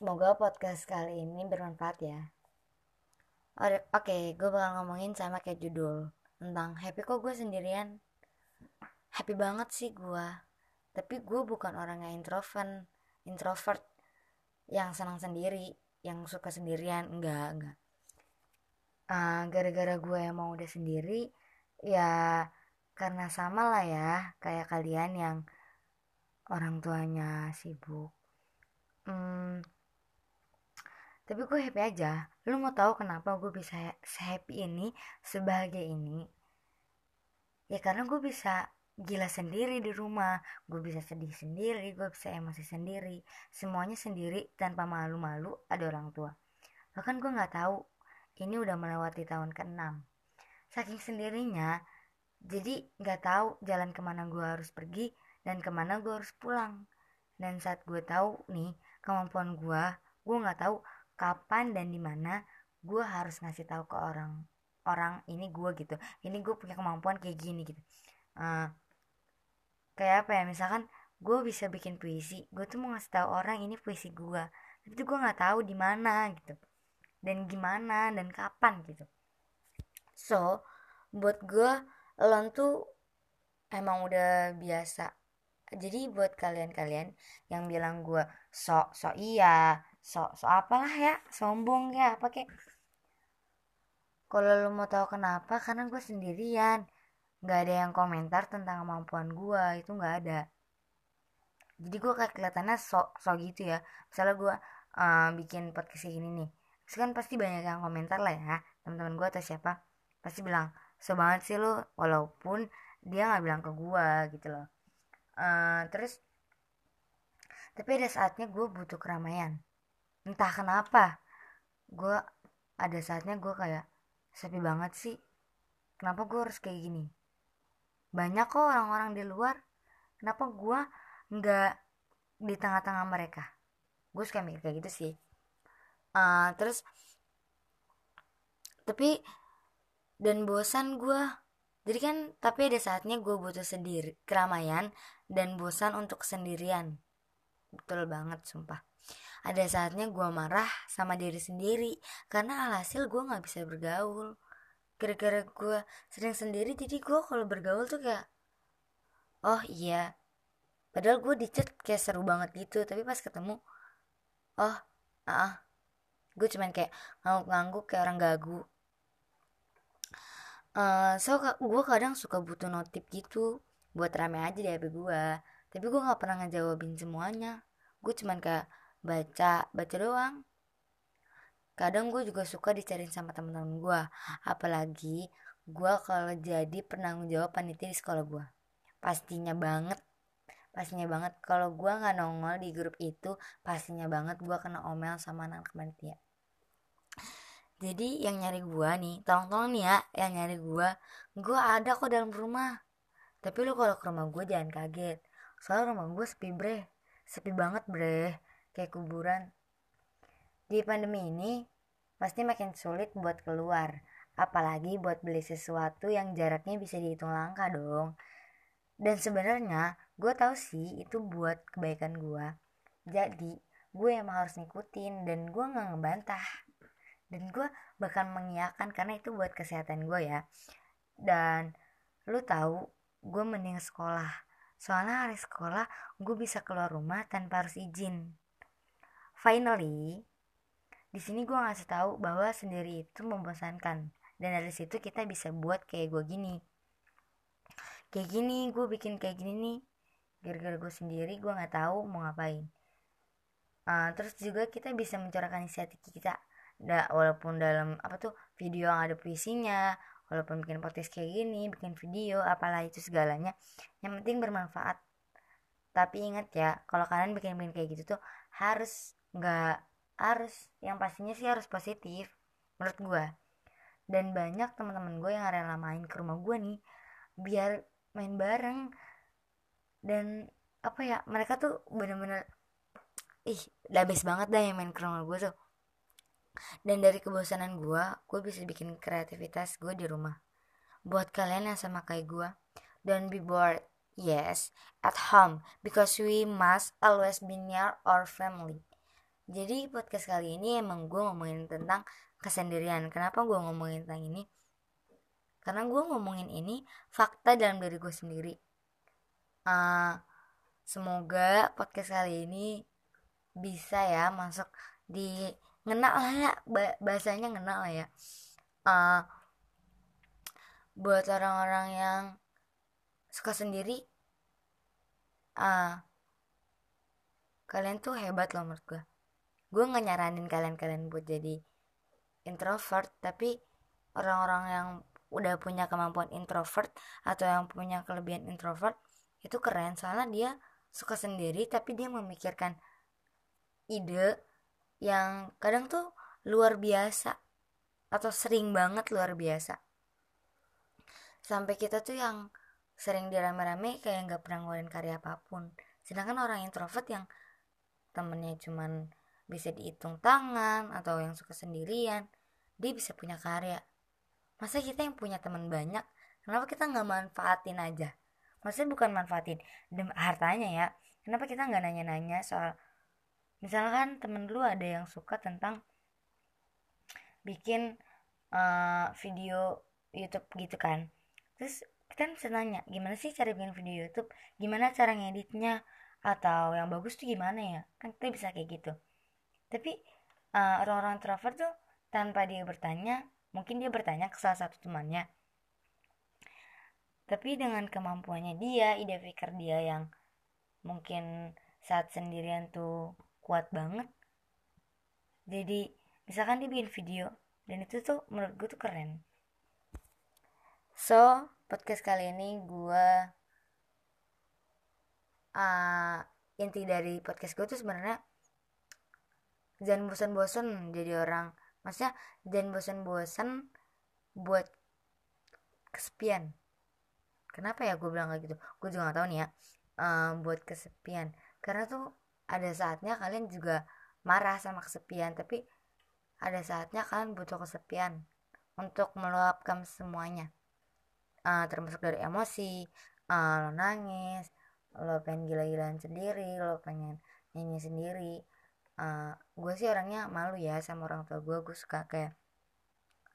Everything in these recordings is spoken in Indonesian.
Semoga podcast kali ini bermanfaat ya. Oke, okay, gue bakal ngomongin sama kayak judul tentang happy kok gue sendirian. Happy banget sih gue. Tapi gue bukan orang yang introvert, introvert yang senang sendiri, yang suka sendirian, enggak, enggak. Uh, gara-gara gue yang mau udah sendiri, ya karena sama lah ya, kayak kalian yang orang tuanya sibuk. Hmm, tapi gue happy aja. Lu mau tahu kenapa gue bisa happy ini sebagai ini? Ya karena gue bisa gila sendiri di rumah. Gue bisa sedih sendiri gue bisa emosi sendiri. Semuanya sendiri tanpa malu-malu ada orang tua. Bahkan gue nggak tahu ini udah melewati tahun ke-6 saking sendirinya jadi nggak tahu jalan ke mana gue harus pergi dan ke mana gue harus pulang. Dan saat gue tahu nih kemampuan gue gue nggak tahu kapan dan di mana gue harus ngasih tahu ke orang orang ini gue gitu. Ini gue punya kemampuan kayak gini gitu. Uh, kayak apa ya misalkan gue bisa bikin puisi gue tuh mau ngasih tahu orang ini puisi gue tapi tuh gue nggak tahu di mana gitu. Dan gimana dan kapan gitu. So buat gue lo tuh emang udah biasa. Jadi buat kalian-kalian yang bilang gue sok sok iya sok so apalah ya sombong ya apa kek? Kalau lu mau tahu kenapa karena gue sendirian. Nggak ada yang komentar tentang kemampuan gue itu nggak ada. Jadi gue kayak kelihatannya sok sok gitu ya. Misalnya gue uh, bikin podcast gini nih. Terus kan pasti banyak yang komentar lah ya teman-teman gue atau siapa. Pasti bilang so banget sih lu walaupun dia nggak bilang ke gue gitu loh. Uh, terus tapi ada saatnya gue butuh keramaian entah kenapa gue ada saatnya gue kayak sepi banget sih. Kenapa gue harus kayak gini? Banyak kok orang-orang di luar. Kenapa gue nggak di tengah-tengah mereka? Gue suka mikir kayak gitu sih. Uh, terus tapi dan bosan gue jadi kan tapi ada saatnya gue butuh sendiri keramaian dan bosan untuk sendirian. Betul banget sumpah ada saatnya gue marah sama diri sendiri karena alhasil gue nggak bisa bergaul. Gara-gara gue sering sendiri jadi gue kalau bergaul tuh kayak oh iya. Padahal gue di chat kayak seru banget gitu tapi pas ketemu oh ah uh, gue cuman kayak ngangguk-ngangguk kayak orang gagu. Uh, so gue kadang suka butuh notif gitu buat rame aja di HP gue tapi gue nggak pernah ngejawabin semuanya. Gue cuman kayak baca baca doang. Kadang gue juga suka dicariin sama teman-teman gue apalagi gue kalau jadi penanggung jawab panitia di sekolah gue pastinya banget pastinya banget. Kalau gue nggak nongol di grup itu pastinya banget gue kena omel sama anak panitia. Jadi yang nyari gue nih tolong-tolong nih ya yang nyari gue gue ada kok dalam rumah. Tapi lu kalau ke rumah gue jangan kaget. Soalnya rumah gue sepi bre. Sepi banget bre kayak kuburan. Di pandemi ini, pasti makin sulit buat keluar, apalagi buat beli sesuatu yang jaraknya bisa dihitung langkah dong. Dan sebenarnya, gue tahu sih itu buat kebaikan gue. Jadi, gue yang harus ngikutin dan gue nggak ngebantah. Dan gue bahkan mengiyakan karena itu buat kesehatan gue ya. Dan lu tahu, gue mending sekolah. Soalnya hari sekolah gue bisa keluar rumah tanpa harus izin finally di sini gue ngasih tahu bahwa sendiri itu membosankan. Dan dari situ kita bisa buat kayak gue gini. Kayak gini gue bikin kayak gini nih. Gara-gara gue sendiri gue nggak tahu mau ngapain. Uh, terus juga kita bisa mencurahkan isi hati kita. Da, walaupun dalam apa tuh video yang ada puisinya walaupun bikin podcast kayak gini bikin video apalah itu segalanya yang penting bermanfaat. Tapi ingat ya kalau kalian bikin bikin kayak gitu tuh harus nggak harus. Yang pastinya sih harus positif menurut gue dan banyak teman-teman gue yang rela main ke rumah gue nih biar main bareng. Dan apa ya mereka tuh bener-bener ih udah banget dah yang main ke rumah gue tuh. Dan dari kebosanan gue gue bisa bikin kreativitas gue di rumah. Buat kalian yang sama kayak gue don't be bored yes at home. Because we must always be near our family jadi podcast kali ini emang gue ngomongin tentang kesendirian. Kenapa gue ngomongin tentang ini? Karena gue ngomongin ini fakta dalam diri gue sendiri. Uh, semoga podcast kali ini bisa ya masuk di ngena lah ya bahasanya ngena lah ya. Uh, buat orang-orang yang suka sendiri uh, kalian tuh hebat loh menurut gue gue nggak nyaranin kalian-kalian buat jadi introvert tapi orang-orang yang udah punya kemampuan introvert atau yang punya kelebihan introvert itu keren. Soalnya dia suka sendiri tapi dia memikirkan ide yang kadang tuh luar biasa atau sering banget luar biasa. Sampai kita tuh yang sering dirame-rame kayak nggak pernah ngeluarin karya apa pun. Sedangkan orang introvert yang temennya cuman bisa dihitung tangan atau yang suka sendirian dia bisa punya karya. Masa kita yang punya teman banyak kenapa kita nggak manfaatin aja? Maksudnya bukan manfaatin hartanya ya. Kenapa kita nggak nanya-nanya soal misalkan temen dulu ada yang suka tentang bikin uh, video YouTube gitu kan. Terus kita bisa nanya gimana sih cara bikin video YouTube? Gimana cara ngeditnya? Atau yang bagus tuh gimana ya? Kan kita bisa kayak gitu tapi uh, orang-orang introvert tuh tanpa dia bertanya mungkin dia bertanya ke salah satu temannya. Tapi dengan kemampuannya dia ide pikir dia yang mungkin saat sendirian tuh kuat banget jadi misalkan dia bikin video dan itu tuh menurut gue tuh keren. So podcast kali ini gue uh, inti dari podcast gue tuh sebenarnya jangan bosan-bosan jadi orang. Maksudnya jangan bosan-bosan buat kesepian. Kenapa ya gue bilang kayak gitu? Gue juga gak tahu nih ya. Uh, buat kesepian. Karena tuh ada saatnya kalian juga marah sama kesepian tapi ada saatnya kalian butuh kesepian untuk meluapkan semuanya. Uh, termasuk dari emosi uh, lo nangis lo pengen gila-gilaan sendiri lo pengen nyanyi sendiri uh, gue sih orangnya malu ya sama orang tua gue gue suka kayak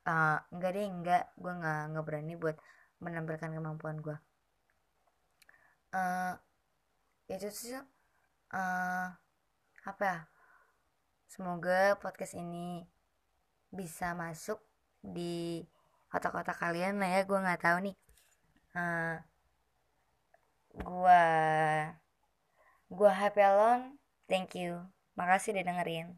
uh, enggak deh enggak. Gue nggak nggak berani buat menampilkan kemampuan gue uh, itu sih uh, apa ya? Semoga podcast ini bisa masuk di otak-otak kalian lah ya. Gue nggak tahu nih. Uh, gua gua happy alone. Thank you makasih udah dengerin